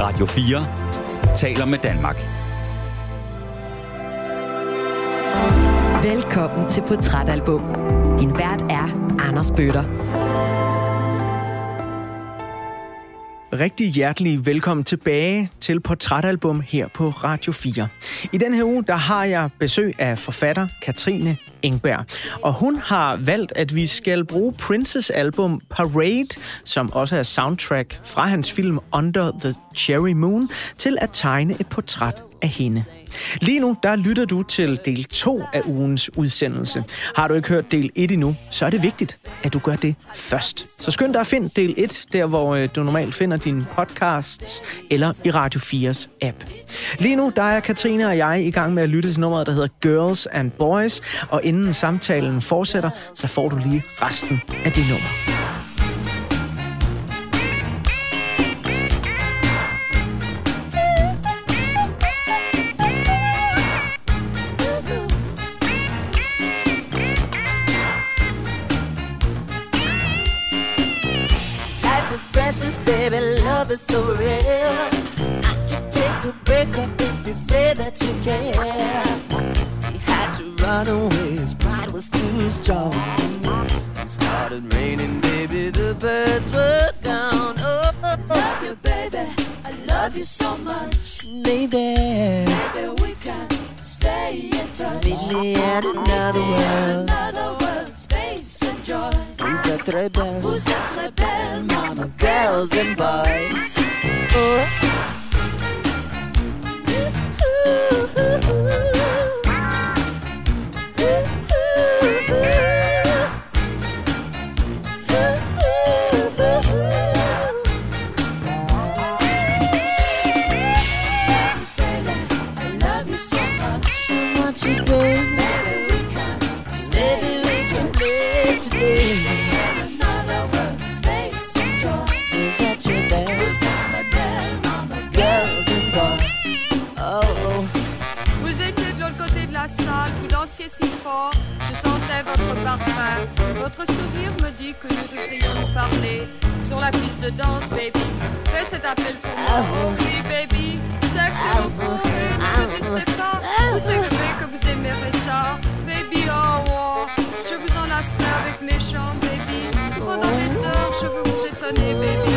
Radio 4 taler med Danmark. Velkommen til Portrætalbum. Din vært er Anders Bøtter. Rigtig hjertelig velkommen tilbage til Portrætalbum her på Radio 4. I den her uge, der har jeg besøg af forfatter Katrine Engberg. Og hun har valgt, at vi skal bruge Princes album Parade, som også er soundtrack fra hans film Under the Cherry Moon, til at tegne et portræt af hende. Lige nu, der lytter du til del 2 af ugens udsendelse. Har du ikke hørt del 1 endnu, så er det vigtigt, at du gør det først. Så skynd dig at finde del 1, der hvor øh, du normalt finder dine podcasts, eller i Radio 4's app. Lige nu, der er Katrine og jeg i gang med at lytte til nummeret, der hedder Girls and Boys, og inden samtalen fortsætter, så får du lige resten af det nummer. Love is so real. I can't take a break up if you say that you care. He had to run away, his pride was too strong. It started raining, baby, the birds were gone. Oh, I love you, baby. I love you so much, baby. Maybe we can stay in touch. Meet me at another world. Another world, space and joy. Très belle. Vous êtes très belle, mama. Girls and boys. Oh. Votre sourire me dit que nous devrions nous parler sur la piste de danse, baby. Fais cet appel pour moi, oh oui, baby. Sexe et repos, ne résistez pas. Vous savez que vous aimerez ça, baby. Oh, oh. je vous enlacerai avec mes chants, baby. Pendant des heures, je veux vous étonner, baby.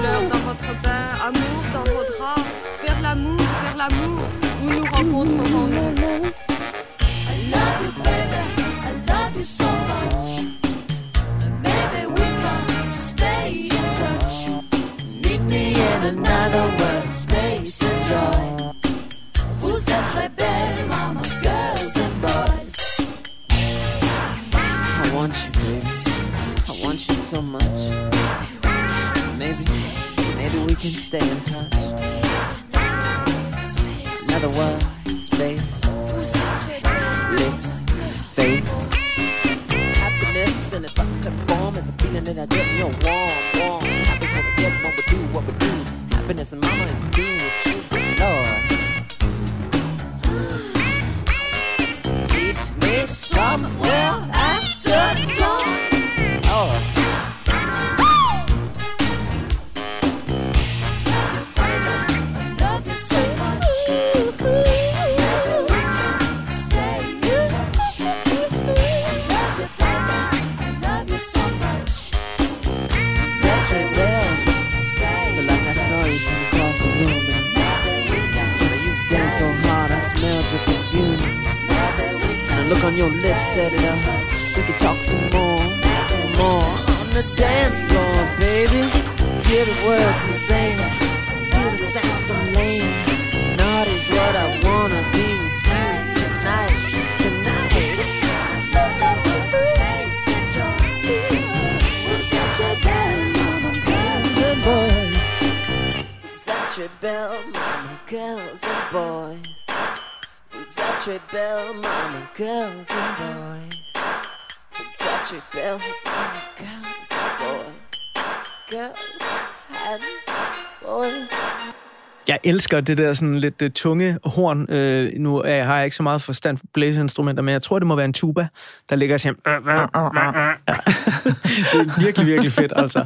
Fleurs dans votre bain, amour dans vos draps. Faire l'amour, faire l'amour, où nous rencontrerons-nous can stay in touch. Another world, space, lips, face in its something form is a feeling that I get real warm, warm. Happy when we get when we do what we do. Happiness and mama is being with you, Lord. Lead me somewhere on your lips, set it up. We can talk some more, some more on the dance floor, baby. Hear the words we saying, feel the of lane. Not is what I wanna be with you tonight, tonight. Such a bell, mama, girls and boys. Such a bell, mama, girls and boys. Such a bell, mama, girls and boys. Girls and boys. Jeg elsker det der sådan lidt uh, tunge horn. Uh, nu er, jeg- har jeg ikke så meget forstand for blæseinstrumenter, men jeg tror, det må være en tuba, der ligger og siger... det er virkelig, virkelig fedt, altså.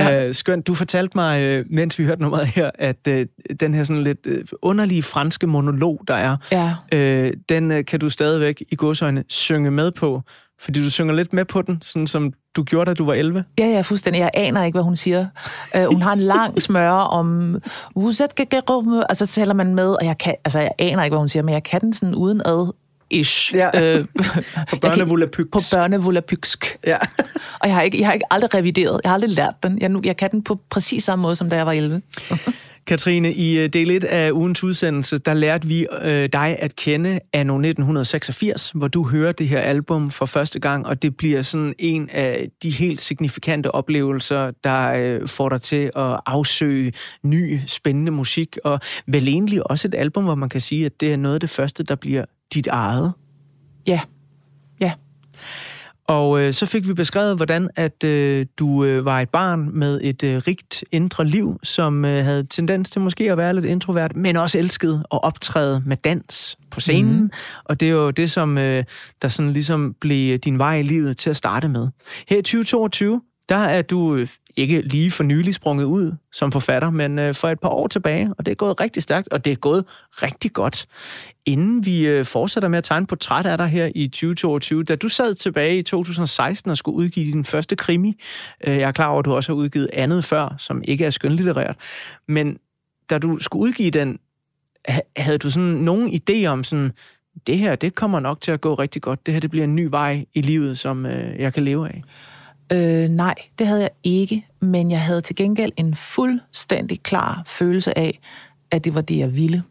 Uh, skønt. Du fortalte mig, uh, mens vi hørte nummeret her, at uh, den her sådan lidt uh, underlige franske monolog, der er, Ja. uh, den uh, kan du stadigvæk i godsøjne synge med på. Fordi du synger lidt med på den, sådan som du gjorde, da du var 11. Ja, ja, fuldstændig. Jeg aner ikke, hvad hun siger. Uh, hun har en lang smøre om... Que- Altså, så taler man med, og jeg, kan, altså, jeg aner ikke, hvad hun siger, men jeg kan den sådan uden ad ish. Ja. Øh, På børnevolapyks. På børnevolapyksk. Ja. Og jeg har, ikke, jeg har ikke aldrig revideret. Jeg har aldrig lært den. Jeg, nu, jeg kan den på præcis samme måde, som da jeg var 11. Katrine, i øh, del 1 af ugens udsendelse, der lærte vi øh, dig at kende anno 1986, hvor du hører det her album for første gang, og det bliver sådan en af de helt signifikante oplevelser, der øh, får dig til at afsøge ny, spændende musik, og vel egentlig også et album, hvor man kan sige, at det er noget af det første, der bliver dit eget. Ja. Ja. Og øh, så fik vi beskrevet, hvordan at øh, du øh, var et barn med et øh, rigt indre liv, som øh, havde tendens til måske at være lidt introvert, men også elskede at optræde med dans på scenen. Mm. Og det er jo det, som øh, der sådan ligesom blev din vej i livet til at starte med. Her i 2022, der er du øh, ikke lige for nylig sprunget ud som forfatter, men øh, for et par år tilbage, og det er gået rigtig stærkt, og det er gået rigtig godt. Inden vi øh, fortsætter med at tegne portræt af dig her i 2022, da du sad tilbage i 2016 og skulle udgive din første krimi, øh, jeg er klar over, at du også har udgivet andet før, som ikke er skønlitterært, men da du skulle udgive den, havde du sådan nogen idé om sådan, det her, det kommer nok til at gå rigtig godt. Det her, det bliver en ny vej i livet, som øh, jeg kan leve af. Øh, nej, det havde jeg ikke, men jeg havde til gengæld en fuldstændig klar følelse af, at det var det, jeg ville.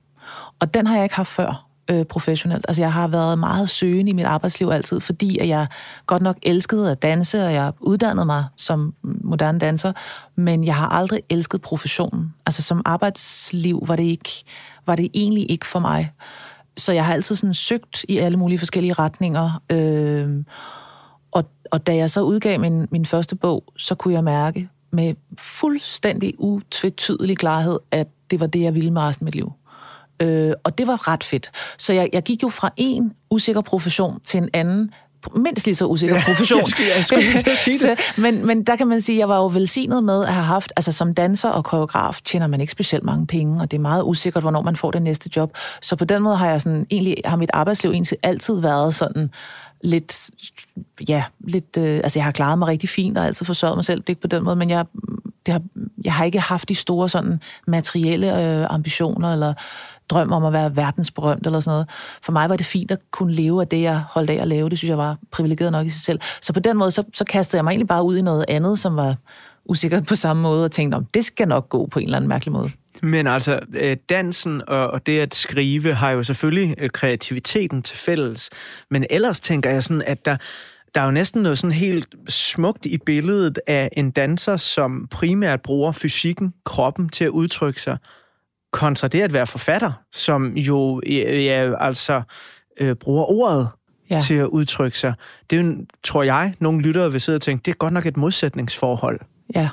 Og den har jeg ikke haft før øh, professionelt. Altså, jeg har været meget søgende i mit arbejdsliv altid, fordi at jeg godt nok elskede at danse, og jeg uddannede mig som moderne danser, men jeg har aldrig elsket professionen. Altså, som arbejdsliv var det, ikke, var det egentlig ikke for mig. Så jeg har altid sådan søgt i alle mulige forskellige retninger, øh, og, da jeg så udgav min, min første bog, så kunne jeg mærke med fuldstændig utvetydig klarhed, at det var det, jeg ville med resten af mit liv. Øh, og det var ret fedt. Så jeg, jeg gik jo fra en usikker profession til en anden, mindst lige så usikker Ja, profession. jeg skulle- jeg skulle lige sige det. Så, men, men der kan man sige, at jeg var jo velsignet med at have haft, altså som danser og koreograf tjener man ikke specielt mange penge, og det er meget usikkert, hvornår man får det næste job. Så på den måde har jeg sådan, egentlig, har mit arbejdsliv egentlig altid været sådan lidt, ja, lidt, øh, altså jeg har klaret mig rigtig fint og altid forsørget mig selv, det er ikke på den måde, men jeg, det har, jeg har ikke haft de store sådan materielle øh, ambitioner eller drøm om at være verdensberømt eller sådan noget. For mig var det fint at kunne leve af det, jeg holdt af at lave. Det synes jeg var privilegeret nok i sig selv. Så på den måde, så, så kastede jeg mig egentlig bare ud i noget andet, som var usikkert på samme måde, og tænkte, om det skal nok gå på en eller anden mærkelig måde. Men altså, øh, dansen og, det at skrive har jo selvfølgelig øh, kreativiteten til fælles. Men ellers tænker jeg sådan, at der, der er jo næsten noget sådan helt smukt i billedet af en danser, som primært bruger fysikken, kroppen til at udtrykke sig, kontra det at være forfatter, som jo ja, altså øh, bruger ordet Ja. til at udtrykke sig. Det er jo, tror jeg, nogle lyttere vil sidde og tænke, det er godt nok et modsætningsforhold. Ja,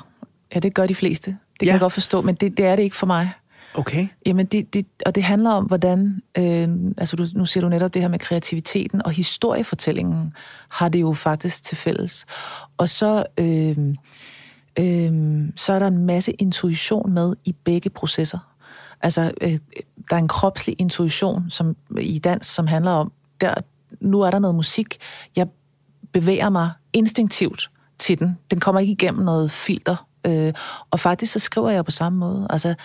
ja det gør de fleste. Det kan Ja. jeg godt forstå, men det, det er det ikke for mig. Okay. Jamen, det, det, og det handler om, hvordan, øh, altså du, nu siger du netop det her med kreativiteten, og historiefortællingen har det jo faktisk til fælles. Og så, øh, øh, så er der en masse intuition med i begge processer. Altså, øh, der er en kropslig intuition som, i dans, som handler om, der, nu er der noget musik, jeg bevæger mig instinktivt til den. Den kommer ikke igennem noget filter. Øh, og faktisk så skriver jeg på samme måde. Altså,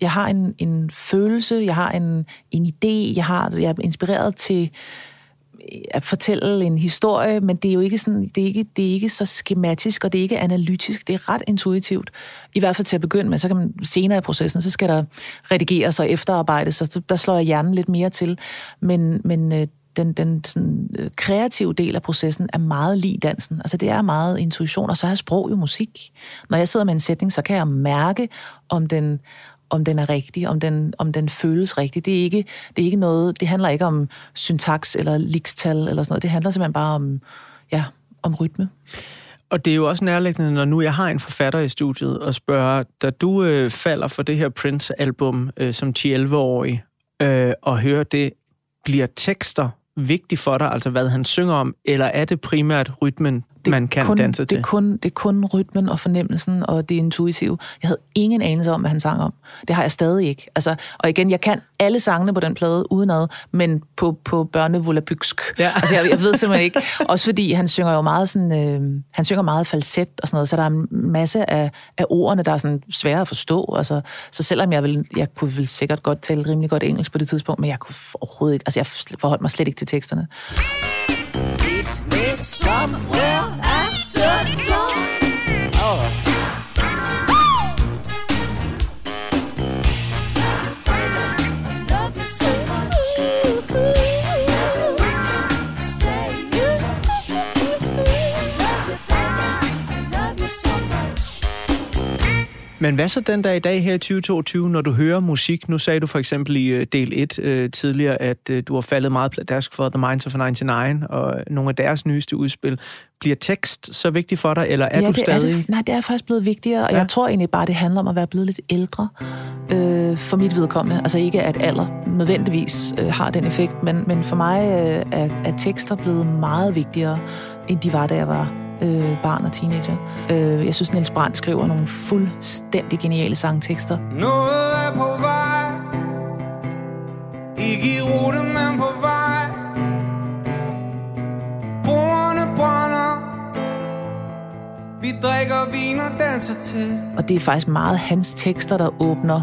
jeg har en, en følelse, jeg har en, en idé, jeg, har, jeg er inspireret til at fortælle en historie, men det er jo ikke, sådan, det er ikke, det er ikke så skematisk, og det er ikke analytisk, det er ret intuitivt. I hvert fald til at begynde med, så kan man senere i processen, så skal der redigeres og efterarbejdes, så der slår jeg hjernen lidt mere til. Men, men øh, den, den sådan, øh, kreative del af processen er meget lig dansen. Altså det er meget intuition, og så er sprog jo musik. Når jeg sidder med en sætning, så kan jeg mærke, om den, om den er rigtig, om den, om den føles rigtig. Det er, ikke, det er ikke noget, det handler ikke om syntaks eller likstal eller sådan noget. Det handler simpelthen bare om, ja, om rytme. Og det er jo også nærliggende, når nu jeg har en forfatter i studiet, og spørger, da du øh, falder for det her Prince-album øh, som 10-11-årig, øh, og hører det, bliver tekster vigtig for dig, altså hvad han synger om, eller er det primært rytmen, det man kan kun, danse det til? Er kun, det er kun rytmen og fornemmelsen og det intuitive. Jeg havde ingen anelse om, hvad han sang om. Det har jeg stadig ikke. Altså, og igen, jeg kan alle sangene på den plade udenad, men på, på børnevolabyksk. Ja. Altså, jeg, jeg ved simpelthen ikke. Også fordi han synger jo meget sådan, øh, han synger meget falset og sådan noget, så der er en masse af, af ordene, der er sådan svære at forstå. Altså, så selvom jeg, vil, jeg kunne vel sikkert godt tale rimelig godt engelsk på det tidspunkt, men jeg kunne overhovedet ikke, altså jeg forholdt mig slet ikke til teksterne. somewhere Men hvad så den dag i dag her i 2022, når du hører musik? Nu sagde du for eksempel i øh, del 1 øh, tidligere, at øh, du har faldet meget pladask for The Minds of 99 og nogle af deres nyeste udspil. Bliver tekst så vigtig for dig, eller er ja, du det stadig... Er det, nej, det er faktisk blevet vigtigere, og Ja. ja. jeg tror egentlig bare, det handler om at være blevet lidt ældre øh, for mit vedkommende. Altså ikke, at alder nødvendigvis øh, har den effekt, men, men for mig øh, er, er tekster blevet meget vigtigere, end de var, da jeg var øh, barn og teenager. Øh, jeg synes, Niels Brandt skriver nogle fuldstændig geniale sangtekster. Noget er på vej. Ikke i rute, men på vej. Bordene brænder. Vi drikker vin og danser til. Og det er faktisk meget hans tekster, der åbner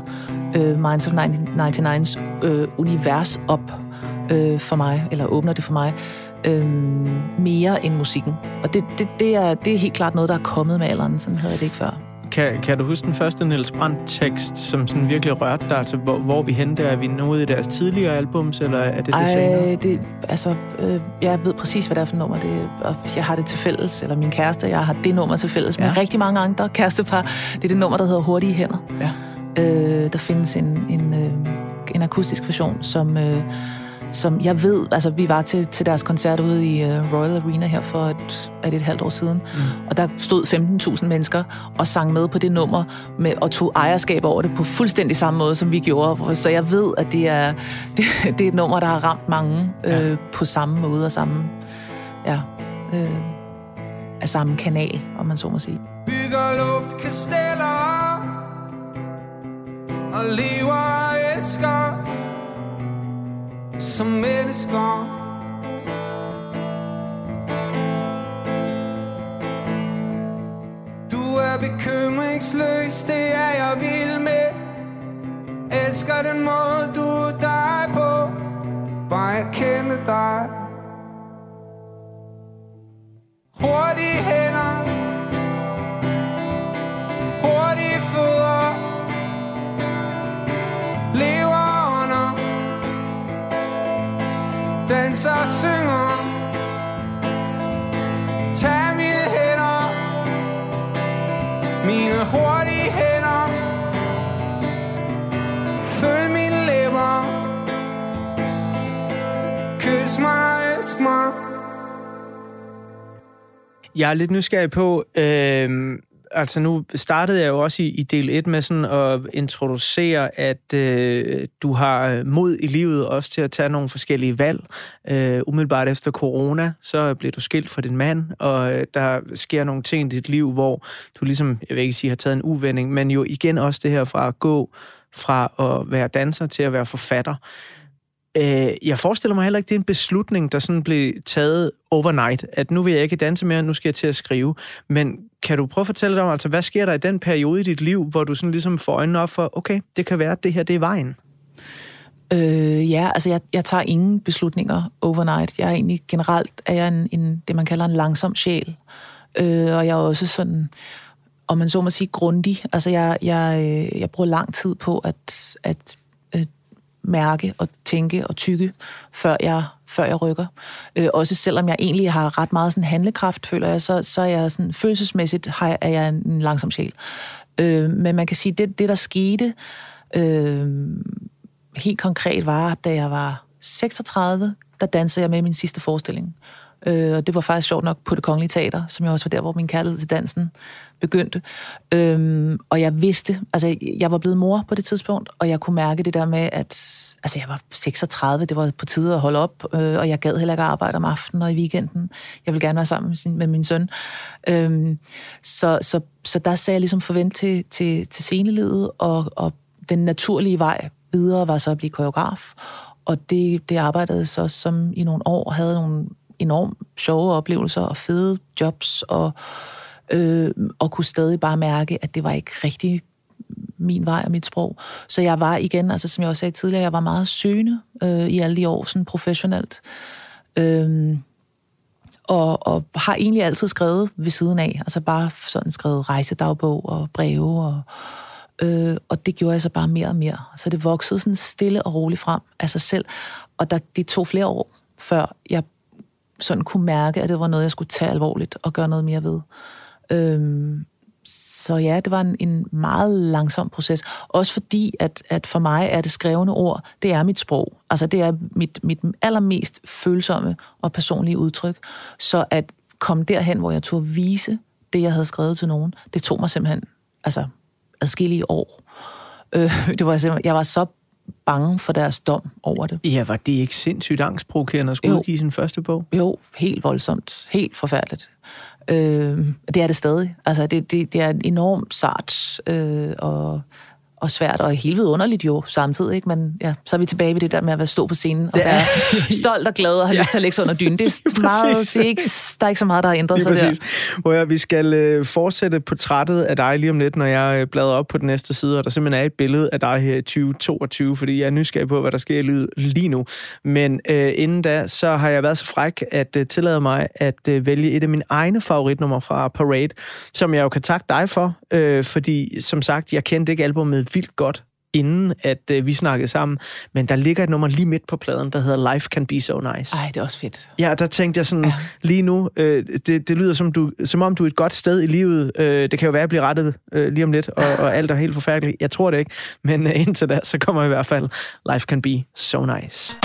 øh, Minds of 99's øh, univers op øh, for mig, eller åbner det for mig, øh, mere end musikken. Og det, det, det, er, det er helt klart noget, der er kommet med alderen. Sådan havde jeg det ikke før. Kan, kan du huske den første Niels Brandt-tekst, som sådan virkelig rørte dig? Altså, hvor, hvor er vi henne der? Er vi nået i deres tidligere albums, eller er det det senere? Ej, det, altså, øh, jeg ved præcis, hvad det er for nummer. Det, og jeg har det til fælles, eller min kæreste, jeg har det nummer til fælles ja. med rigtig mange andre kærestepar. Det er det nummer, der hedder Hurtige Hænder. Ja. Øh, der findes en, en, øh, en akustisk version, som, øh, som jeg ved, altså vi var til, til deres koncert ude i øh, Royal Arena her for et, er det et halvt år siden, mm. og der stod 15.000 mennesker og sang med på det nummer, med, og tog ejerskab over det på fuldstændig samme måde, som vi gjorde. Så jeg ved, at det er, det, det er et nummer, der har ramt mange øh, Ja. på samme måde og samme, ja, øh, af samme kanal, om man så må sige. Bygger luftkasteller Og lever og elsker som mennesker. Du er bekymringsløs, det er jeg vild med. Elsker den måde du er dig på. Bare jeg kender dig. Hurtige hænder. Danser og synger. Tag mine hænder. Mine hurtige hænder. Følg mine læber. Kys mig, elsk mig. Jeg er lidt nysgerrig på, øh, altså nu startede jeg jo også i, i del 1 med sådan at introducere, at øh, du har øh, mod i livet også til at tage nogle forskellige valg. Øh, umiddelbart efter corona, så blev du skilt fra din mand, og øh, der sker nogle ting i dit liv, hvor du ligesom, jeg vil ikke sige, har taget en uvending, men jo igen også det her fra at gå fra at være danser til at være forfatter. Øh, jeg forestiller mig heller ikke, det er en beslutning, der sådan blev taget overnight, at nu vil jeg ikke danse mere, nu skal jeg til at skrive. Men kan du prøve at fortælle dig om, altså, hvad sker der i den periode i dit liv, hvor du sådan ligesom får øjnene op for, okay, det kan være, at det her, det er vejen? Øh, ja, altså jeg, jeg tager ingen beslutninger overnight. Jeg er egentlig generelt er jeg en, en, det, man kalder en langsom sjæl. Øh, og jeg er også sådan, om man så må sige, grundig. Altså jeg, jeg, øh, jeg bruger lang tid på at, at mærke og tænke og tykke, før jeg, før jeg rykker. Øh, også selvom jeg egentlig har ret meget sådan handlekraft, føler jeg, så, så er jeg sådan, følelsesmæssigt har jeg, er jeg en, en langsom sjæl. Øh, men man kan sige, det, det der skete øh, helt konkret var, da jeg var 36, der dansede jeg med i min sidste forestilling. Øh, og det var faktisk sjovt nok på det kongelige teater, som jo også var der, hvor min kærlighed til dansen begyndte. Øhm, og jeg vidste, altså jeg var blevet mor på det tidspunkt, og jeg kunne mærke det der med, at altså jeg var 36, det var på tide at holde op, øh, og jeg gad heller ikke at arbejde om aftenen og i weekenden. Jeg vil gerne være sammen med, sin, med min søn. Øhm, så, så, så der sagde jeg ligesom forvent til, til, til scenelivet, og, og den naturlige vej videre var så at blive koreograf. Og det, det arbejdede så som i nogle år, havde nogle enormt sjove oplevelser og fede jobs, og, øh, og kunne stadig bare mærke, at det var ikke rigtig min vej og mit sprog. Så jeg var igen, altså som jeg også sagde tidligere, jeg var meget søgende øh, i alle de år, sådan professionelt. Øh, og, og har egentlig altid skrevet ved siden af, altså bare sådan skrevet rejsedagbog og breve, og, øh, og det gjorde jeg så bare mere og mere. Så det voksede sådan stille og roligt frem af sig selv, og der, det tog flere år, før jeg sådan kunne mærke, at det var noget, jeg skulle tage alvorligt og gøre noget mere ved. Øhm, så ja, det var en, en meget langsom proces. Også fordi, at, at for mig er det skrevne ord, det er mit sprog. Altså det er mit, mit allermest følsomme og personlige udtryk. Så at komme derhen, hvor jeg tog vise det, jeg havde skrevet til nogen, det tog mig simpelthen altså, adskillige år. Øh, det var simpelthen, jeg var så bange for deres dom over det. Ja, var det ikke sindssygt angstprovokerende at skulle Jo. udgive sin første bog? Jo, helt voldsomt. Helt forfærdeligt. Øh, det er det stadig. Altså, det, det, det er enormt sart øh, og, og svært, og helt vidunderligt jo samtidig. Ikke? Men ja, så er vi tilbage ved det der med at være stå på scenen og Ja. være stolt og glad og have Ja. lyst til at lægge sig under dynen. Det er, meget, det er ikke, der er ikke så meget, der har ændret Lige sig der. præcis. Hvor jeg, vi skal øh, fortsætte portrættet af dig lige om lidt, når jeg øh, bladrer op på den næste side, og der simpelthen er et billede af dig her i 2022, fordi jeg er nysgerrig på, hvad der sker i livet lige nu. Men øh, inden da, så har jeg været så fræk at øh, tillade mig at øh, vælge et af mine egne favoritnumre fra Parade, som jeg jo kan takke dig for, øh, fordi som sagt, jeg kendte ikke albumet vildt godt inden at øh, vi snakkede sammen, men der ligger et nummer lige midt på pladen, der hedder Life Can Be So Nice. Ej, det er også fedt. Ja, der tænkte jeg sådan, ja. Lige nu, øh, det, det lyder som, du, som om du er et godt sted i livet. Øh, det kan jo være, at jeg bliver rettet øh, lige om lidt, og, og alt er helt forfærdeligt. Jeg tror det ikke, men øh, indtil da, så kommer i hvert fald Life Can Be So Nice.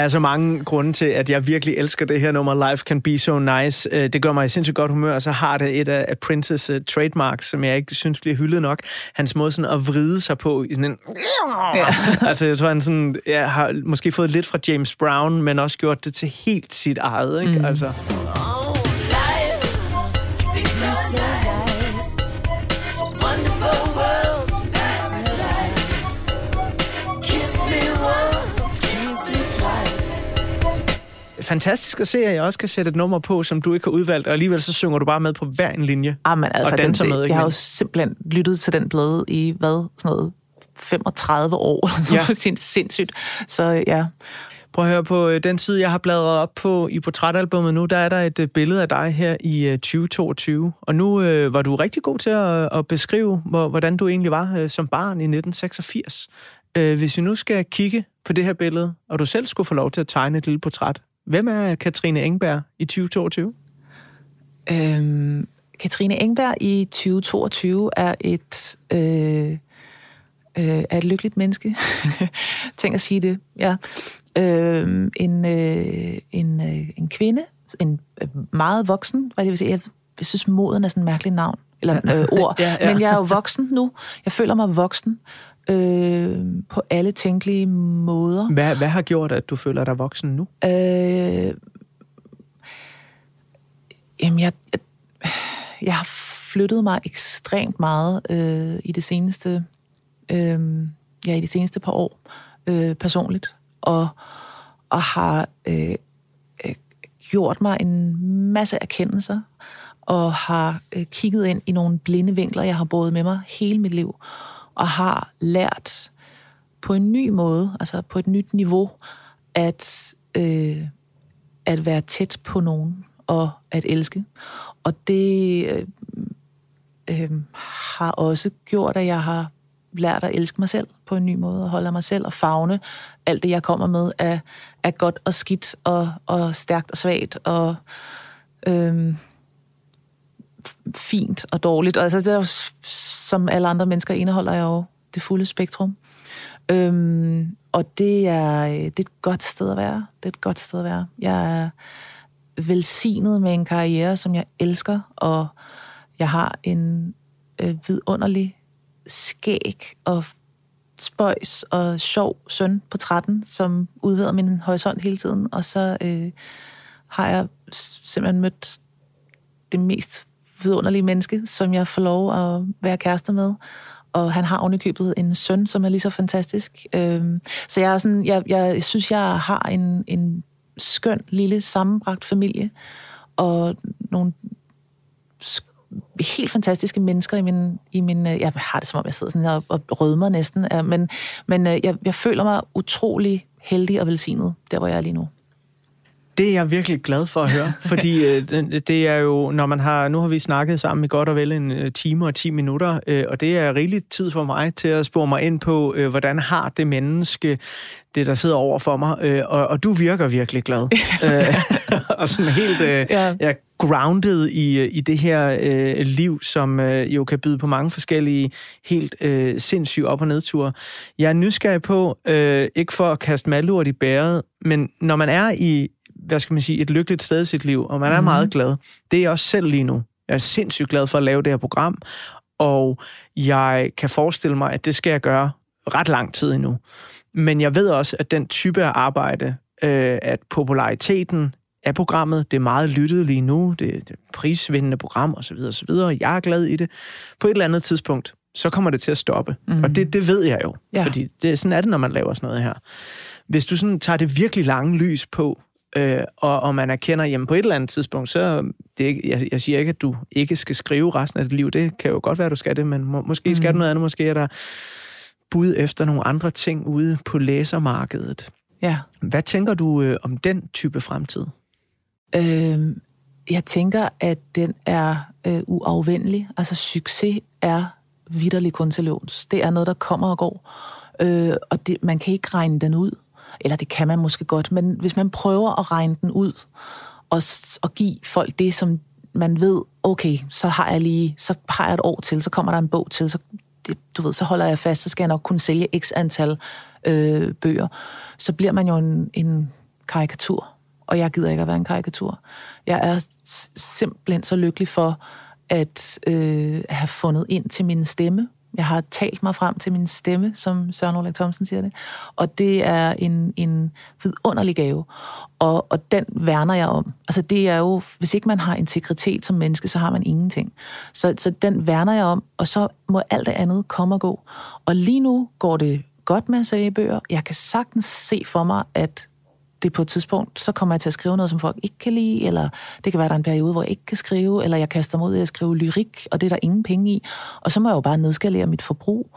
Er så mange grunde til, at jeg virkelig elsker det her nummer, Life Can Be So Nice. Øh, Det gør mig i sindssygt godt humør, og så har det et af Princes uh, trademarks, som jeg ikke synes bliver hyldet nok. Hans måde sådan at vride sig på i sådan en... Ja. altså, jeg tror, han sådan, ja, har måske fået lidt fra James Brown, men også gjort det til helt sit eget, ikke? Mm. Altså, fantastisk at se, at jeg også kan sætte et nummer på, som du ikke har udvalgt, og alligevel så synger du bare med på hver en linje. Jamen, altså, og danser den, med, ikke Jeg har jo simpelthen lyttet til den plade i, hvad, sådan noget 35 år, ja. det er sindssygt. Så ja, Prøv at høre på øh, den side, jeg har bladret op på i portrætalbummet nu, der er der et øh, billede af dig her i øh, 2022. Og nu øh, var du rigtig god til at, at beskrive, hvor, hvordan du egentlig var øh, som barn i 1986. Øh, hvis vi nu skal kigge på det her billede, og du selv skulle få lov til at tegne et lille portræt, hvem er Katrine Engberg i 2022? Øhm, Katrine Engberg i 2022 er et, øh, øh, er et lykkeligt menneske. Tænk at sige det, ja. Øhm, en, øh, en, øh, en kvinde, en øh, meget voksen, hvad det vil sige, jeg, jeg synes moden er sådan et mærkeligt navn, eller øh, ord, Ja, ja. men jeg er jo voksen nu. Jeg føler mig voksen øh, på alle tænkelige måder. Hvad, hvad har gjort, at du føler dig voksen nu? Øh, jamen, jeg, jeg, jeg har flyttet mig ekstremt meget øh, i det seneste, øh, ja, i de seneste par år øh, personligt, og, og har øh, øh, gjort mig en masse erkendelser, og har øh, kigget ind i nogle blinde vinkler, jeg har båret med mig hele mit liv, og har lært på en ny måde, altså på et nyt niveau, at, øh, at være tæt på nogen og at elske. Og det øh, øh, har også gjort, at jeg har lært at elske mig selv på en ny måde, og holde mig selv og fagne alt det, jeg kommer med, er, er godt og skidt og, og stærkt og svagt og øh, fint og dårligt. Og altså, det er jo, som alle andre mennesker indeholder jeg jo det fulde spektrum. Øhm, og det er, det er et godt sted at være. Det er et godt sted at være. Jeg er velsignet med en karriere, som jeg elsker, og jeg har en øh, vidunderlig skæg og spøjs og sjov søn på 13, som udvider min horisont hele tiden. Og så øh, har jeg simpelthen mødt det mest vidunderlige menneske, som jeg får lov at være kæreste med. Og han har ovenikøbet en søn, som er lige så fantastisk. Øhm, så jeg, er sådan, jeg, jeg synes, jeg har en, en skøn, lille, sammenbragt familie, og nogle helt fantastiske mennesker i min... I min øh, jeg har det, som om jeg sidder sådan her og, og rødmer næsten, øh, men, men øh, jeg, jeg føler mig utrolig heldig og velsignet, der hvor jeg er lige nu. Det er jeg virkelig glad for at høre, fordi øh, det er jo, når man har, nu har vi snakket sammen i godt og vel en øh, time og 10 minutter, øh, og det er rigeligt tid for mig til at spore mig ind på, øh, hvordan har det menneske, det der sidder over for mig, øh, og, og du virker virkelig glad. øh, og sådan helt øh, Ja. ja, grounded i, øh, i det her øh, liv, som øh, jo kan byde på mange forskellige helt øh, sindssyge op- og nedture. Jeg er nysgerrig på, øh, ikke for at kaste malurt i bæret, men når man er i hvad skal man sige, et lykkeligt sted i sit liv, og man er Mhm. meget glad. Det er jeg også selv lige nu. Jeg er sindssygt glad for at lave det her program, og jeg kan forestille mig, at det skal jeg gøre ret lang tid endnu. Men jeg ved også, at den type af arbejde, øh, at populariteten af programmet, det er meget lyttet lige nu, det det er prisvindende program osv. osv. Jeg er glad i det. På et eller andet tidspunkt, så kommer det til at stoppe. Mm. Og det, det ved jeg jo. Ja. fordi det, sådan er det, når man laver sådan noget her. Hvis du sådan tager det virkelig lange lys på, øh, og, og man erkender, jamen på et eller andet tidspunkt, så det ikke, jeg, jeg siger ikke, at du ikke skal skrive resten af dit liv. Det kan jo godt være, at du skal det, men må, måske skal du noget andet. Måske er der bud efter nogle andre ting ude på læsermarkedet. Ja. Hvad tænker du øh, om den type fremtid? Øh, jeg tænker, at den er øh, uafvendelig. Altså succes er vidderlig kun til låns. Det er noget, der kommer og går. Øh, og det, man kan ikke regne den ud. Eller det kan man måske godt, men hvis man prøver at regne den ud, og, og give folk det, som man ved, okay, så har jeg lige, så har jeg et år til, så kommer der en bog til, så, det, du ved, så holder jeg fast, så skal jeg nok kunne sælge x antal øh, bøger. Så bliver man jo en, en karikatur, og jeg gider ikke at være en karikatur. Jeg er simpelthen så lykkelig for at øh, have fundet ind til min stemme. Jeg har talt mig frem til min stemme, som Søren Ulrik Thomsen siger det. Og det er en, en vidunderlig gave. Og, og den værner jeg om. Altså det er jo, hvis ikke man har integritet som menneske, så har man ingenting. Så, så den værner jeg om, og så må alt det andet komme og gå. Og lige nu går det godt med at sælge bøger. Jeg kan sagtens se for mig, at det på et tidspunkt, så kommer jeg til at skrive noget, som folk ikke kan lide, eller det kan være, der er en periode, hvor jeg ikke kan skrive, eller jeg kaster mig ud i at skrive lyrik, og det er der ingen penge i. Og så må jeg jo bare nedskalere mit forbrug.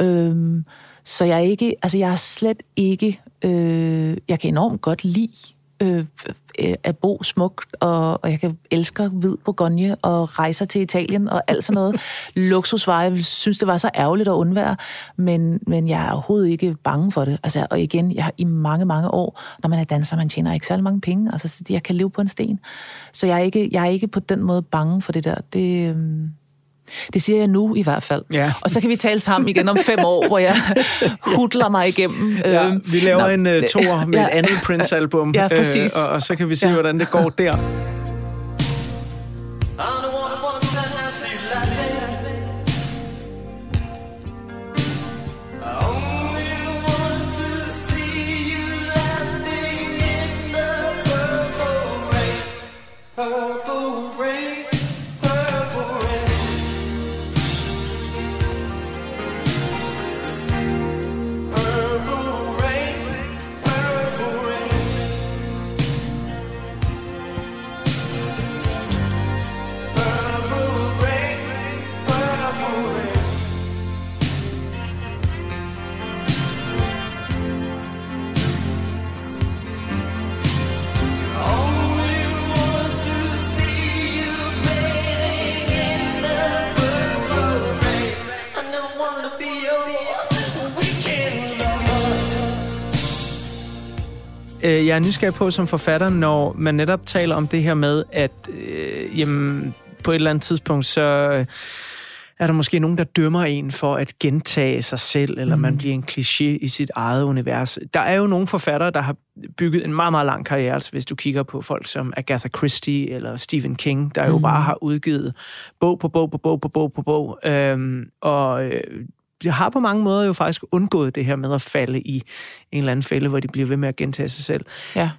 Øhm, så jeg er ikke, altså jeg er slet ikke, øh, jeg kan enormt godt lide øh, øh, at bo smukt, og, og jeg kan elske hvid Bourgogne og rejser til Italien og alt sådan noget. Luksusvarer, jeg synes, det var så ærgerligt at undvære, men, men jeg er overhovedet ikke bange for det. Altså, og igen, jeg har i mange, mange år, når man er danser, man tjener ikke særlig mange penge. Altså, så jeg kan leve på en sten. Så jeg er ikke, jeg er ikke på den måde bange for det der. Det, øhm, det siger jeg nu i hvert fald. Ja. Og så kan vi tale sammen igen om fem år, hvor jeg hudler mig igennem. Ja, Øhm, vi laver nå, en uh, det- tour med ja. et andet Prince-album, Ja, præcis. øh, og, og så kan vi se, Ja. hvordan det går der. Øh, jeg er nysgerrig på som forfatter, når man netop taler om det her med, at øh, jamen, på et eller andet tidspunkt, så øh, er der måske nogen, der dømmer en for at gentage sig selv, eller mm. man bliver en kliché i sit eget univers. Der er jo nogle forfattere, der har bygget en meget, meget lang karriere, altså hvis du kigger på folk som Agatha Christie eller Stephen King, der jo Mm. bare har udgivet bog på bog på bog på bog på bog. Øhm, og øh, de har på mange måder jo faktisk undgået det her med at falde i en eller anden fælde, hvor de bliver ved med at gentage sig selv. Ja.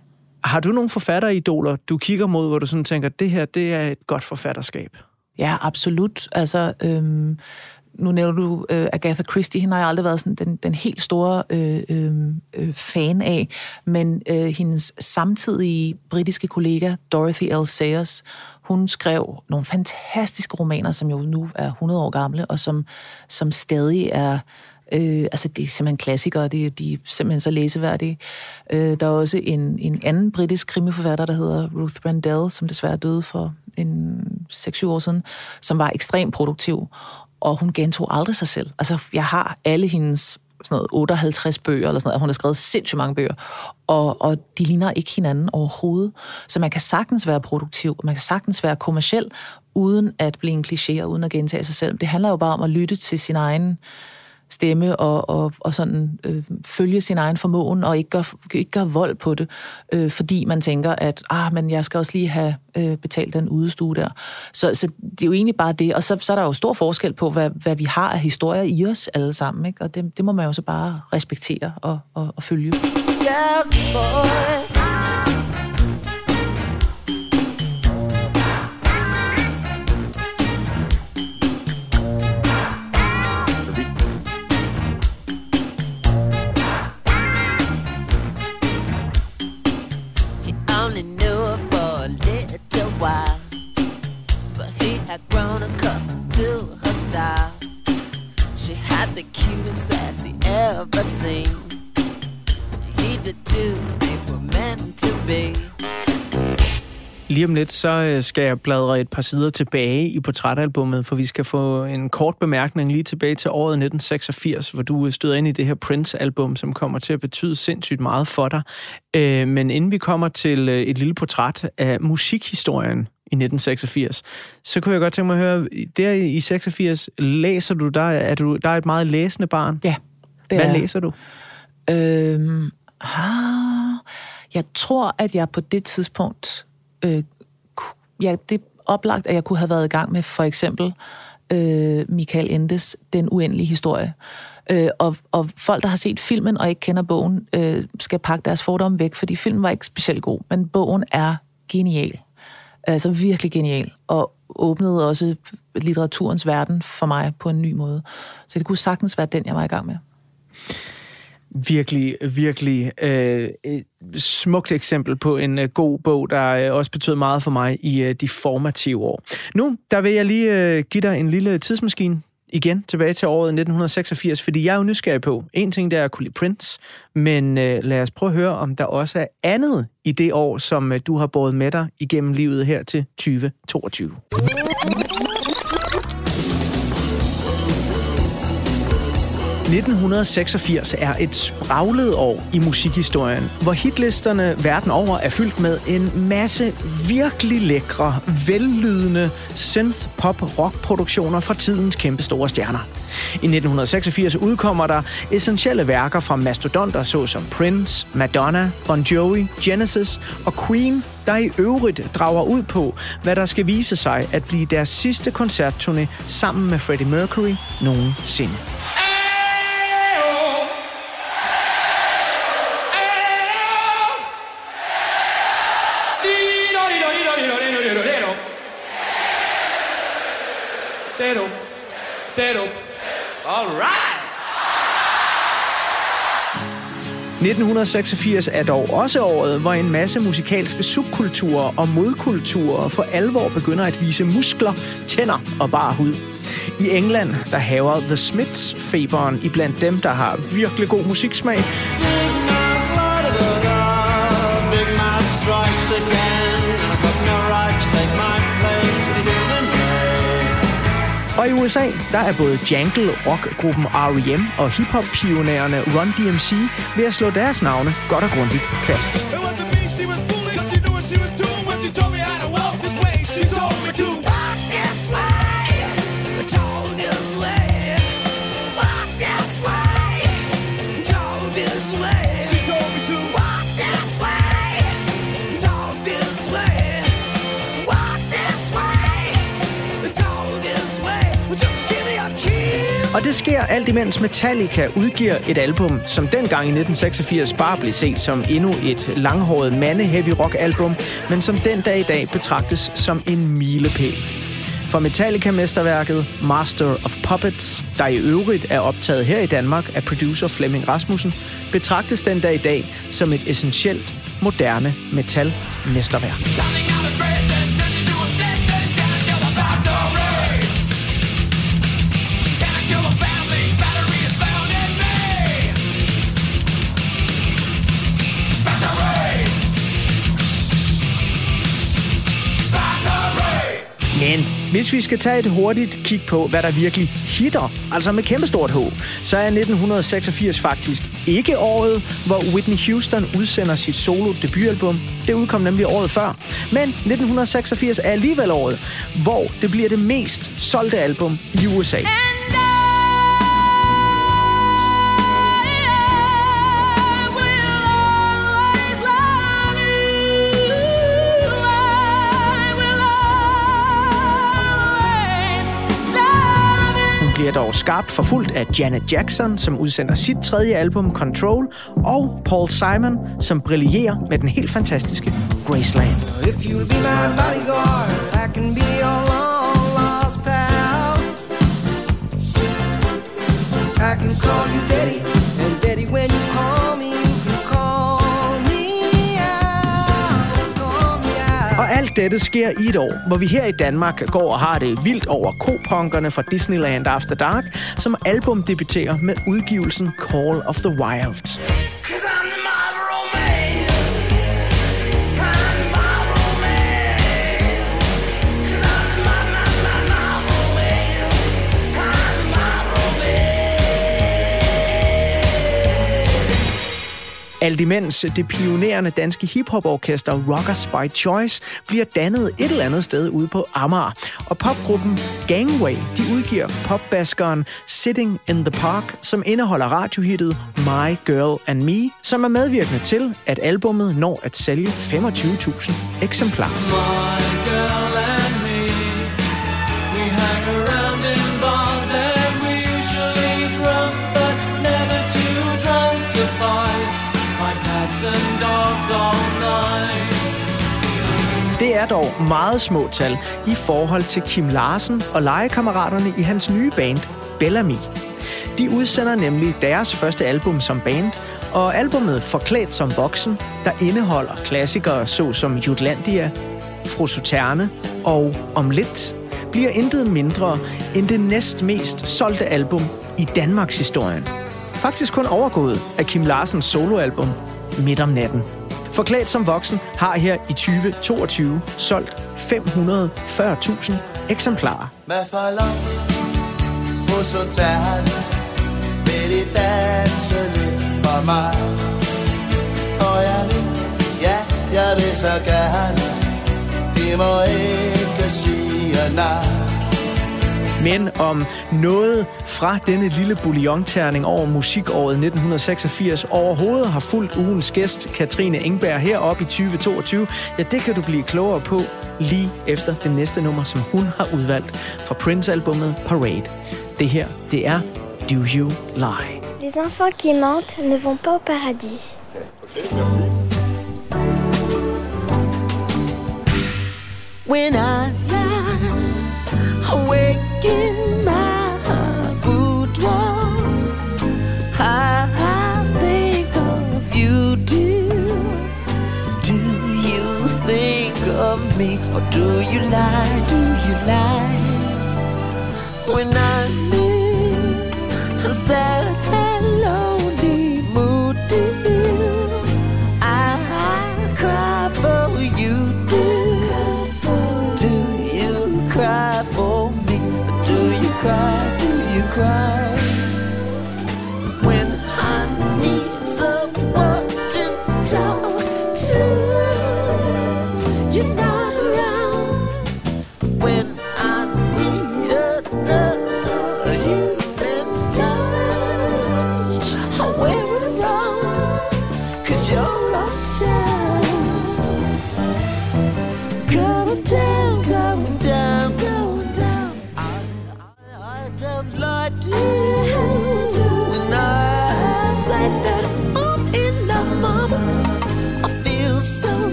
Har du nogle forfatteridoler, du kigger mod, hvor du sådan tænker, det her, det er et godt forfatterskab? Ja, absolut. Altså, øhm, nu nævner du øh, Agatha Christie, hende har jeg aldrig været sådan den, den helt store øh, øh, øh, fan af, men øh, hendes samtidige britiske kollega, Dorothy L. Sayers, hun skrev nogle fantastiske romaner, som jo nu er 100 år gamle, og som, som stadig er Øh, altså, det er simpelthen klassikere, de, de er simpelthen så læseværdige. Øh, der er også en, en anden britisk krimiforfatter, der hedder Ruth Randell, som desværre døde for en 6-7 år siden, som var ekstremt produktiv, og hun gentog aldrig sig selv. Altså, jeg har alle hendes sådan noget 58 bøger, eller sådan noget. Hun har skrevet sindssygt mange bøger, og, og de ligner ikke hinanden overhovedet. Så man kan sagtens være produktiv, man kan sagtens være kommersiel, uden at blive en kliché og uden at gentage sig selv. Det handler jo bare om at lytte til sin egen stemme og, og, og sådan øh, følge sin egen formåen og ikke gøre, ikke gøre vold på det, øh, fordi man tænker, at ah, men jeg skal også lige have øh, betalt den udestue der. Så, så det er jo egentlig bare det. Og så, så er der jo stor forskel på, hvad, hvad vi har af historier i os alle sammen. Ikke? Og det, det må man jo så bare respektere og, og, og følge. Yes, boy. Lidt, så øh, skal jeg bladre et par sider tilbage i portrætalbummet, for vi skal få en kort bemærkning lige tilbage til året 1986, hvor du støder ind i det her Prince-album, som kommer til at betyde sindssygt meget for dig. Øh, Men inden vi kommer til øh, et lille portræt af musikhistorien i 1986, så kunne jeg godt tænke mig at høre, der i 86, læser du, der er, du, der er et meget læsende barn. Ja, det Hvad er læser du? Øhm, ah, Jeg tror, at jeg på det tidspunkt... Øh, ja, det er oplagt, at jeg kunne have været i gang med for eksempel øh, Michael Endes Den Uendelige Historie. Øh, og, og folk, der har set filmen og ikke kender bogen, øh, skal pakke deres fordomme væk, fordi filmen var ikke specielt god, men bogen er genial. Altså virkelig genial, og åbnede også litteraturens verden for mig på en ny måde. Så det kunne sagtens være den, jeg var i gang med. Virkelig, virkelig øh, et smukt eksempel på en øh, god bog, der øh, også betød meget for mig i øh, de formative år. Nu, der vil jeg lige øh, give dig en lille tidsmaskine igen tilbage til året 1986, fordi jeg er jo nysgerrig på. En ting, der er at kunne lide Prince, men øh, lad os prøve at høre, om der også er andet i det år, som øh, du har båret med dig igennem livet her til 2022. 1986 er et spraglet år i musikhistorien, hvor hitlisterne verden over er fyldt med en masse virkelig lækre, vellydende synth-pop-rock-produktioner fra tidens kæmpestore stjerner. I 1986 udkommer der essentielle værker fra mastodonter såsom Prince, Madonna, Bon Jovi, Genesis og Queen, der i øvrigt drager ud på, hvad der skal vise sig at blive deres sidste koncertturné sammen med Freddie Mercury nogensinde. 1986 er dog også året, hvor en masse musikalske subkulturer og modkulturer for alvor begynder at vise muskler, tænder og bare hud. I England, der haver The Smiths feberen i blandt dem, der har virkelig god musiksmag. Og i USA, der er både jangle rockgruppen R.E.M. og hiphop-pionærerne Run DMC ved at slå deres navne godt og grundigt fast. Det sker alt imens Metallica udgiver et album, som dengang i 1986 bare blev set som endnu et langhåret mande-heavy rock-album, men som den dag i dag betragtes som en milepæl. For Metallica-mesterværket Master of Puppets, der i øvrigt er optaget her i Danmark af producer Flemming Rasmussen, betragtes den dag i dag som et essentielt, moderne metal-mesterværk. Men hvis vi skal tage et hurtigt kig på, hvad der virkelig hitter, altså med kæmpestort H, så er 1986 faktisk ikke året, hvor Whitney Houston udsender sit solo debutalbum. Det udkom nemlig året før. Men 1986 er alligevel året, hvor det bliver det mest solgte album i USA. And bliver dog skarpt forfulgt af Janet Jackson, som udsender sit tredje album Control, og Paul Simon, som brillerer med den helt fantastiske Graceland. If you'll be my bodyguard, I can be your long lost pal. I can call you daddy, dette sker i et år, hvor vi her i Danmark går og har det vildt over kopunkerne fra Disneyland After Dark, som album debuterer med udgivelsen Call of the Wild. Alt imens det pionerende danske hiphop-orkester Rockers by Choice bliver dannet et eller andet sted ude på Amager. Og popgruppen Gangway, de udgiver popbaskeren Sitting in the Park, som indeholder radiohittet My Girl and Me, som er medvirkende til, at albummet når at sælge 25.000 eksemplarer. My girl Det er dog meget små tal i forhold til Kim Larsen og legekammeraterne i hans nye band, Bellamy. De udsender nemlig deres første album som band, og albummet Forklædt som voksen, der indeholder klassikere såsom Jutlandia, Frosuterne og Om lidt, bliver intet mindre end det næstmest solgte album i Danmarks historien. Faktisk kun overgået af Kim Larsens soloalbum Midt om natten. Forklædt som voksen har her i 2022 solgt 540.000 eksemplarer. Hvad for langt Frosuterne Vil de danse lidt for mig? Og jeg vil, ja, jeg vil så gerne. De må ikke sige nej. Men om noget fra denne lille bouillonterning over musikåret 1986 overhovedet har fulgt ugens gæst, Katrine Engberg, heroppe i 2022, ja, det kan du blive klogere på lige efter det næste nummer, som hun har udvalgt fra Prince-albummet Parade. Det her, det er Do You Lie. Les enfants qui mentent ne vont pas au paradis. When I lie awake me, or do you lie? Do you lie? When I'm in a sad and lonely mood, dear, I, I cry for you, dear. Do you cry for me? Do you cry? Do you cry?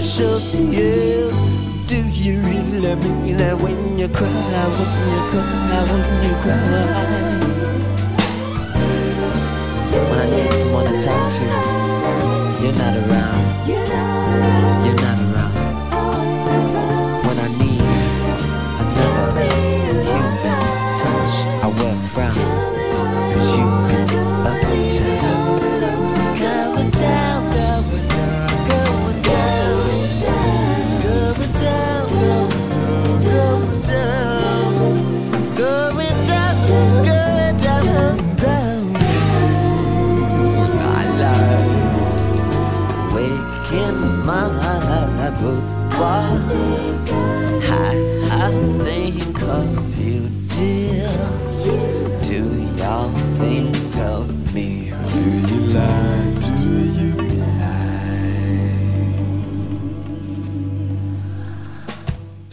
Artificial tears? Do you really mean that when you cry, when you cry, when you cry? When I need someone to talk to, you're not around. You're not around. When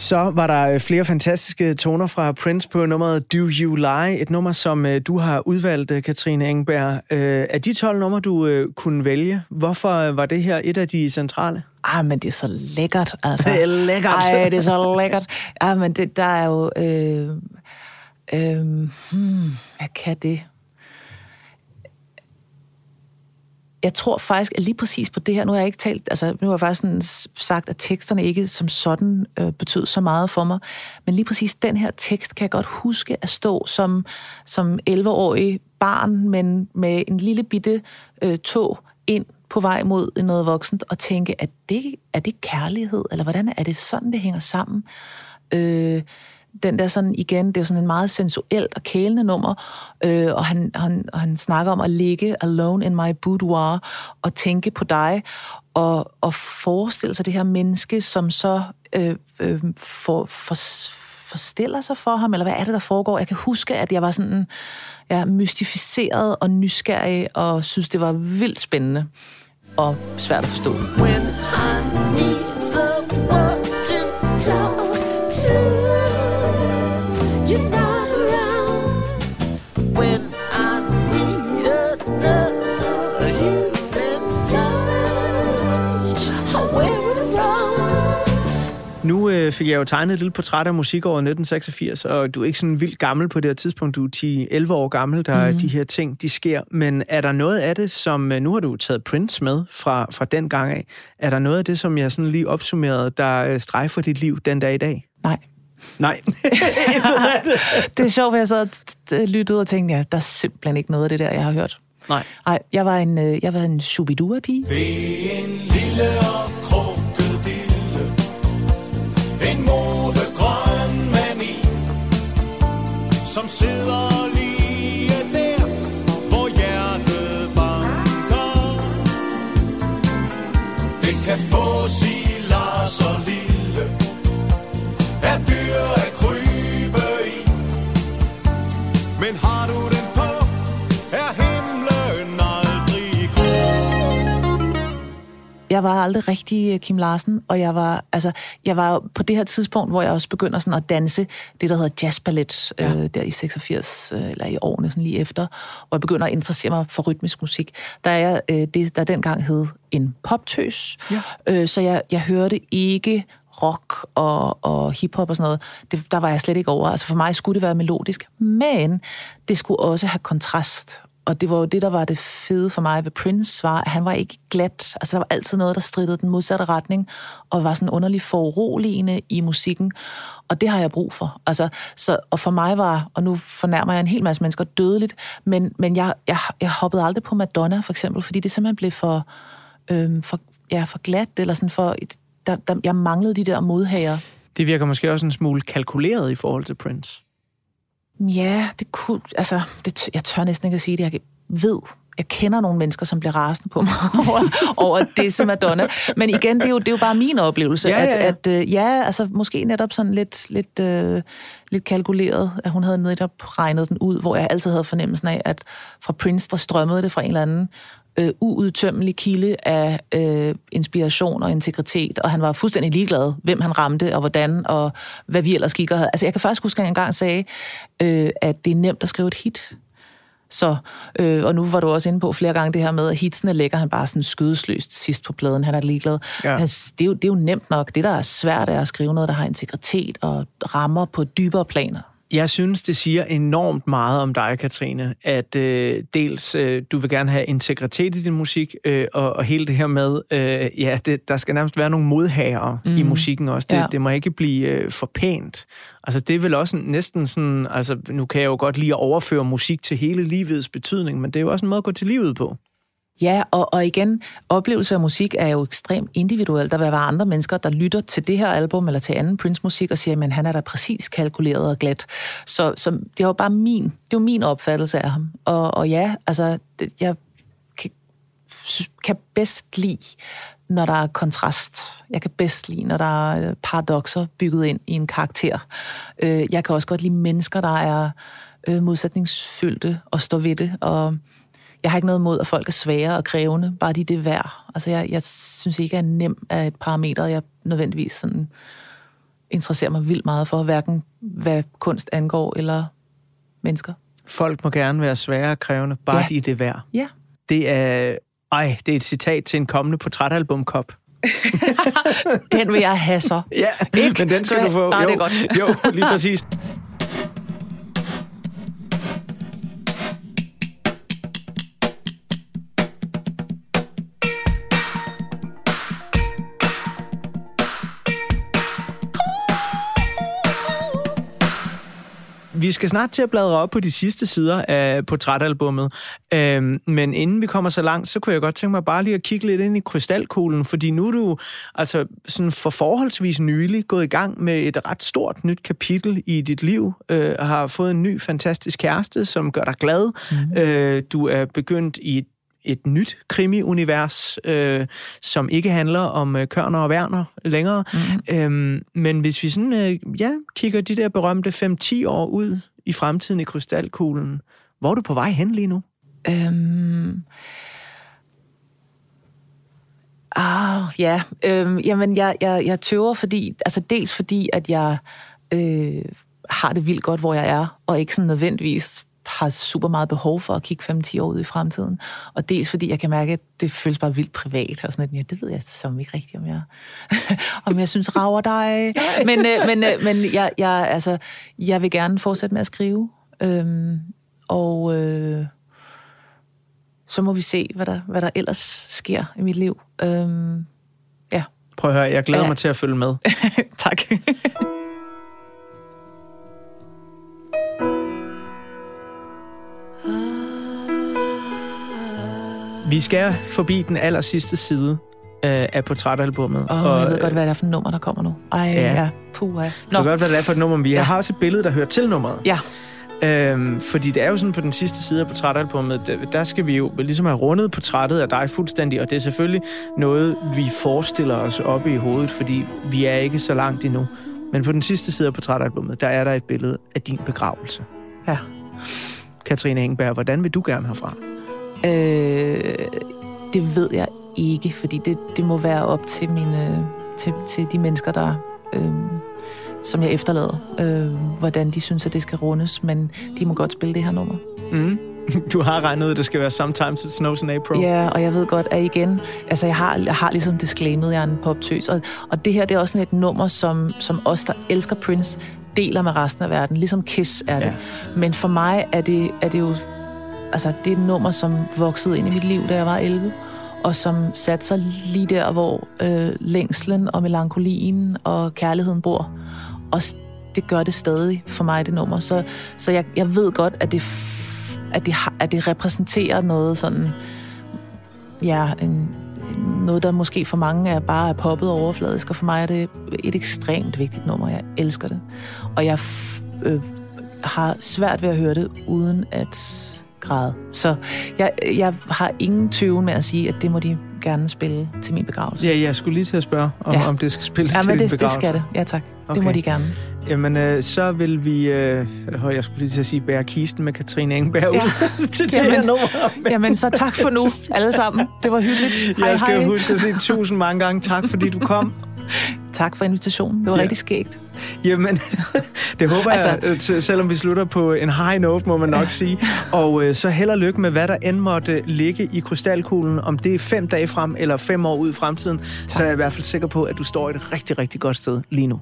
Så var der øh, flere fantastiske toner fra Prince på nummeret Do You Lie, et nummer, som øh, du har udvalgt, øh, Katrine Engberg. Af de 12 numre, du kunne vælge, hvorfor var det her et af de centrale? Ah, men det er så lækkert, altså. Det er lækkert. Ej, det er så lækkert. Ah, men det, der er jo... Øh, øh, hmm, hvad kan det? Jeg tror faktisk, at lige præcis på det her, nu har jeg ikke talt, altså nu har jeg faktisk sådan sagt, at teksterne ikke som sådan øh, betød så meget for mig, men lige præcis den her tekst kan jeg godt huske at stå som, som 11-årig barn, men med en lille bitte øh, tog ind på vej mod noget voksent, og tænke, at det, er det kærlighed, eller hvordan er det sådan, det hænger sammen? Øh, den der sådan igen, det er jo sådan en meget sensuelt og kælende nummer, øh, og han, han, han snakker om at ligge alone in my boudoir og tænke på dig, og, og forestille sig det her menneske, som så øh, øh, for, for, forstiller sig for ham, eller hvad er det, der foregår? Jeg kan huske, at jeg var sådan ja, mystificeret og nysgerrig, og synes, det var vildt spændende og svært at forstå. When I need someone to talk to, nu øh, fik jeg jo tegnet et lille portræt af musikåret 1986, og du er ikke sådan vildt gammel på det her tidspunkt. Du er 10-11 år gammel, der mm. de her ting, de sker. Men er der noget af det, som... øh, Nu har du taget Prince med fra, fra den gang af. Er der noget af det, som jeg sådan lige opsummerede, der øh, strejfer dit liv den dag i dag? Nej. Nej. det er sjovt, at jeg t- lyttede og tænkte, ja, der er simpelthen ikke noget af det der, jeg har hørt. Nej. Nej, jeg var en, øh, jeg var en shubidua-pige. Det er en lille og krukket dille En modegrøn mani Som sidder lige der Hvor hjertet banker Det kan få sig så lille Jeg var aldrig rigtig øh, Kim Larsen, og jeg var, altså, jeg var på det her tidspunkt, hvor jeg også begynder sådan at danse det, der hedder jazzballet, ja. øh, der i 86, øh, eller i årene sådan lige efter, og jeg begynder at interessere mig for rytmisk musik. Der er jeg, øh, det, der dengang hed en poptøs, Ja. øh, så jeg, jeg hørte ikke rock og, og hiphop og sådan noget. Det, der var jeg slet ikke over. Altså for mig skulle det være melodisk, men det skulle også have kontrast. Og det var jo det, der var det fede for mig ved Prince, var, at han var ikke glat. Altså, der var altid noget, der stridede den modsatte retning, og var sådan underligt foruroligende i musikken. Og det har jeg brug for. Altså, så, og for mig var, og nu fornærmer jeg en hel masse mennesker dødeligt, men, men jeg, jeg, jeg hoppede aldrig på Madonna, for eksempel, fordi det simpelthen blev for, øhm, for, ja, for glat, eller sådan for... Der, der, jeg manglede de der modhager. Det virker måske også en smule kalkuleret i forhold til Prince. Ja, det kunne, altså, det, jeg tør næsten ikke at sige det. Jeg ved, jeg kender nogle mennesker, som bliver rasende på mig over, over det som Madonna. Men igen, det er jo, det er jo bare min oplevelse, Ja, ja, ja. at, at øh, ja, altså måske netop sådan lidt, lidt, øh, lidt kalkuleret, at hun havde netop regnet den ud, hvor jeg altid havde fornemmelsen af, at fra Prince, der strømmede det fra en eller anden øh, uudtømmelig kilde af øh, inspiration og integritet, og han var fuldstændig ligeglad, hvem han ramte, og hvordan, og hvad vi ellers gik og havde. Altså, jeg kan faktisk huske, at jeg engang sagde, øh, at det er nemt at skrive et hit. Så, øh, og nu var du også inde på flere gange det her med, at hitsene lægger han bare sådan skødesløst sidst på pladen. Han er ligeglad. Ja. Altså, det, er jo, det er jo nemt nok. Det, der er svært, er at skrive noget, der har integritet og rammer på dybere planer. Jeg synes, det siger enormt meget om dig, Katrine, at øh, dels øh, du vil gerne have integritet i din musik, øh, og, og hele det her med, øh, ja, det, der skal nærmest være nogle modhager mm. i musikken også. Det, Ja. det må ikke blive øh, for pænt. Altså det er vel også næsten sådan, altså nu kan jeg jo godt lide at overføre musik til hele livets betydning, men det er jo også en måde at gå til livet på. Ja, og, og igen, oplevelse af musik er jo ekstremt individuel. Der vil være andre mennesker, der lytter til det her album eller til anden Prince-musik og siger, at han er da præcis kalkuleret og glat. Så, så det er jo bare min, det er jo min opfattelse af ham. Og, og ja, altså, jeg kan, kan bedst lide, når der er kontrast. Jeg kan bedst lide, når der er paradoxer bygget ind i en karakter. Øh, Jeg kan også godt lide mennesker, der er øh, modsætningsfyldte og står ved det. Og jeg har ikke noget imod, at folk er svære og krævende, bare de det er værd. Altså, jeg, jeg synes ikke, at nem er et parameter, jeg nødvendigvis sådan interesserer mig vildt meget for, hverken hvad kunst angår eller mennesker. Folk må gerne være svære og krævende, bare Ja. de er det værd. Ja. Det er, ej, det er et citat til en kommende portrætalbum-kop. Den vil jeg have så. Ja, Ikke? men den skal Så- du få. Nej, jo, det er godt. jo, lige præcis. vi skal snart til at bladre op på de sidste sider af portrætalbummet. Øhm, men inden vi kommer så langt, så kunne jeg godt tænke mig bare lige at kigge lidt ind i krystalkuglen, fordi nu er du altså sådan for forholdsvis nylig gået i gang med et ret stort nyt kapitel i dit liv. Øh, har fået en ny fantastisk kæreste, som gør dig glad. Mm. Øh, du er begyndt i et et nyt krimi-univers, øh, som ikke handler om øh, Kørner og Werner længere. Mm. Øhm, men hvis vi sådan, øh, ja, kigger de der berømte 5-10 år ud i fremtiden i krystalkuglen, hvor er du på vej hen lige nu? Øhm... Ah, ja. Øhm, jamen, jeg, jeg, jeg tøver, fordi, altså dels fordi, at jeg øh, har det vildt godt, hvor jeg er, og ikke sådan nødvendigvis har super meget behov for at kigge 5-10 år ud i fremtiden. Og dels fordi jeg kan mærke, at det føles bare vildt privat. Og sådan, at, ja, det ved jeg som ikke rigtigt, om jeg, om jeg synes rager dig. Men, øh, men, øh, men jeg, jeg, altså, jeg vil gerne fortsætte med at skrive. Øhm, og øh, så må vi se, hvad der, hvad der ellers sker i mit liv. Øhm, ja. Prøv at høre, jeg glæder Ja. mig til at følge med. tak. Vi skal forbi den aller sidste side øh, af portrætalbummet. Oh, jeg ved godt, hvad det er for et nummer, der kommer nu. Ej, Ja. ja. Puh, ja. Jeg ved godt, hvad det er for et nummer, vi. Ja. har også et billede, der hører til nummeret. Ja. Øhm, fordi det er jo sådan på den sidste side af portrætalbummet, der, der skal vi jo ligesom have rundet portrættet af dig fuldstændig, og det er selvfølgelig noget, vi forestiller os oppe i hovedet, fordi vi er ikke så langt endnu. Men på den sidste side af portrætalbummet, der er der et billede af din begravelse. Ja. Katrine Engberg, hvordan vil du gerne herfra? Øh, det ved jeg ikke, fordi det, det må være op til mine, til, til de mennesker, der, øh, som jeg efterlader, øh, hvordan de synes, at det skal rundes, men de må godt spille det her nummer. Mm. Du har regnet ud, at det skal være Sometimes It Snows in April. Ja, og jeg ved godt, at igen, altså jeg har, jeg har ligesom disclaimet, jeg er en poptøs, og, og det her, det er også sådan et nummer, som, som os, der elsker Prince, deler med resten af verden, ligesom Kiss er det. Ja. Ja. Men for mig er det, er det jo, altså det er et nummer, som voksede ind i mit liv, da jeg var 11, og som satte sig lige der, hvor øh, længslen og melankolien og kærligheden bor. Og det gør det stadig for mig, det nummer. Så, så jeg, jeg ved godt, at det, at, det har, at det repræsenterer noget sådan, ja, en, noget, der måske for mange er bare er poppet og overfladisk, og for mig er det et ekstremt vigtigt nummer. Jeg elsker det. Og jeg f- øh, har svært ved at høre det, uden at græde. Så jeg, jeg har ingen tøven med at sige, at det må de gerne spille til min begravelse. Ja, jeg skulle lige til at spørge, om, ja. Om det skal spilles Ja, til men det, det begravelse. skal det. Ja, tak. Okay. Det må de gerne. Jamen, øh, så vil vi, øh, jeg skulle lige til at sige, bære kisten med Katrine Engberg Ja. ud til det Jamen, her nummer. Men Jamen, så tak for nu, alle sammen. Det var hyggeligt. Hej, jeg skal hej. huske at sige tusind mange gange tak, fordi du kom. Tak for invitationen. Det var ja. rigtig skægt. Jamen, det håber altså, jeg, øh, til- selvom vi slutter på en high note, må man nok sige. Og øh, så held og lykke med, hvad der end måtte ligge i krystalkuglen. Om det er fem dage frem eller fem år ud i fremtiden, så er jeg i hvert fald sikker på, at du står et rigtig, rigtig godt sted lige nu.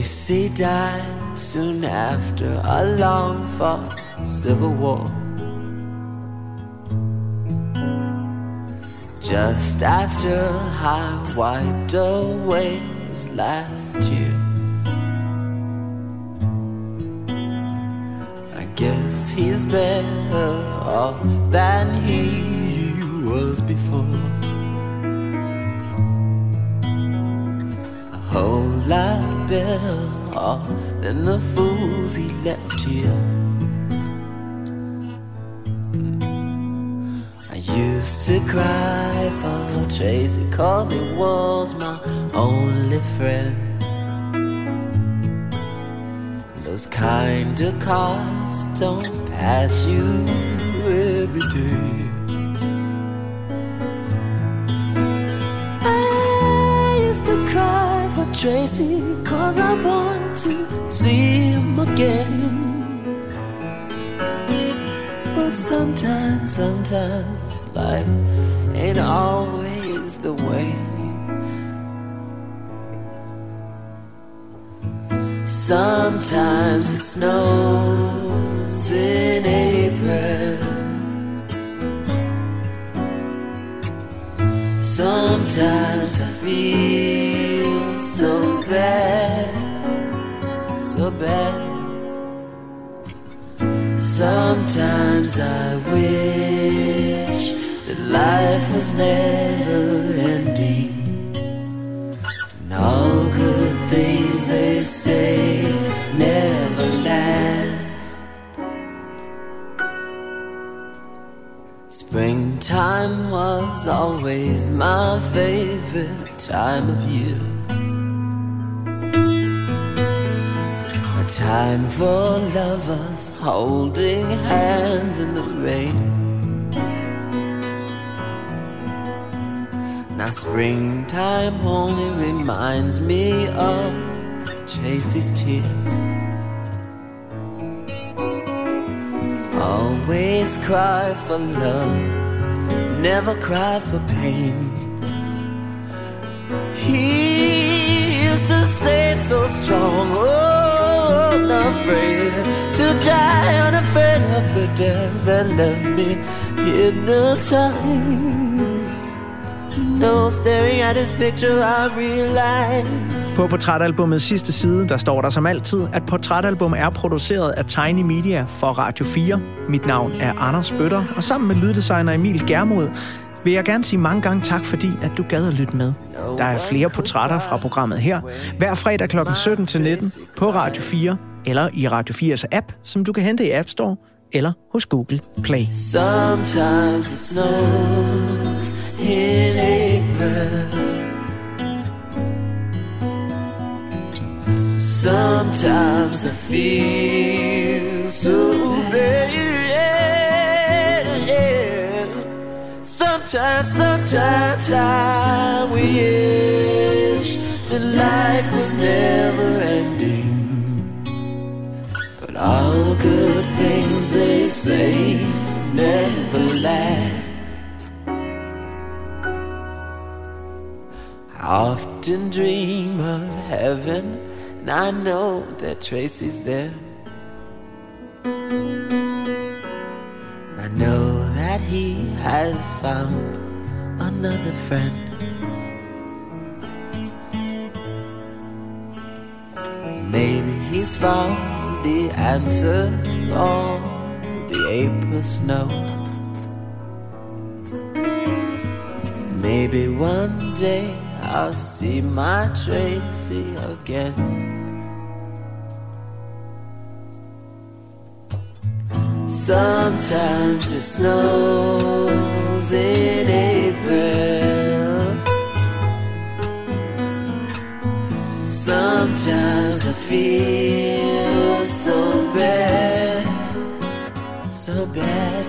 Tracy died soon after a long fought civil war. Just after I wiped away his last tear. I guess he's better off than he was before. A whole lot better off oh, than the fools he left here. Hmm. I used to cry for Tracy cause he was my only friend. Those kind of cars don't pass you every day. I used to cry for Tracy cause I wanted to see him again. But sometimes, sometimes life ain't always the way. Sometimes it snows in April. Sometimes I feel bad, so bad. Sometimes I wish that life was never ending. And all good things they say never last. Springtime was always my favorite time of year. Time for lovers holding hands in the rain. Now springtime only reminds me of Tracy's tears. Always cry for love, never cry for pain. He used to say so strong, oh, unafraid to die, unafraid of the death that left me hypnotized. No, staring at his picture, I realize. På portrætalbumets sidste side, der står der som altid, at portrætalbum er produceret af Tiny Media for Radio 4. Mit navn er Anders Bøtter, og sammen med lyddesigner Emil Germod vil jeg gerne sige mange gange tak, fordi at du gad at lytte med. Der er flere portrætter fra programmet her, hver fredag kl. 17 til 19 på Radio 4 eller i Radio 4's app, som du kan hente i App Store eller hos Google Play. Sometimes it snows in April. Sometimes I feel so bad. Sometimes, sometimes I wish that life was never all good things they say never last. I often dream of heaven, and I know that Tracy's there. I know that he has found another friend. Maybe he's found the answer to all the April snow. Maybe one day I'll see my Tracy again. Sometimes it snows in April. Sometimes I feel so bad, so bad.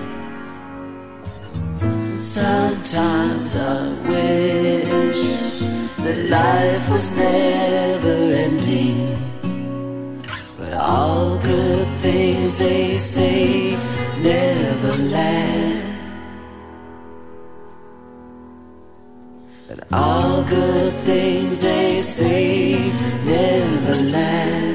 Sometimes I wish that life was never ending. But all good things they say never last. But all good things they say never last.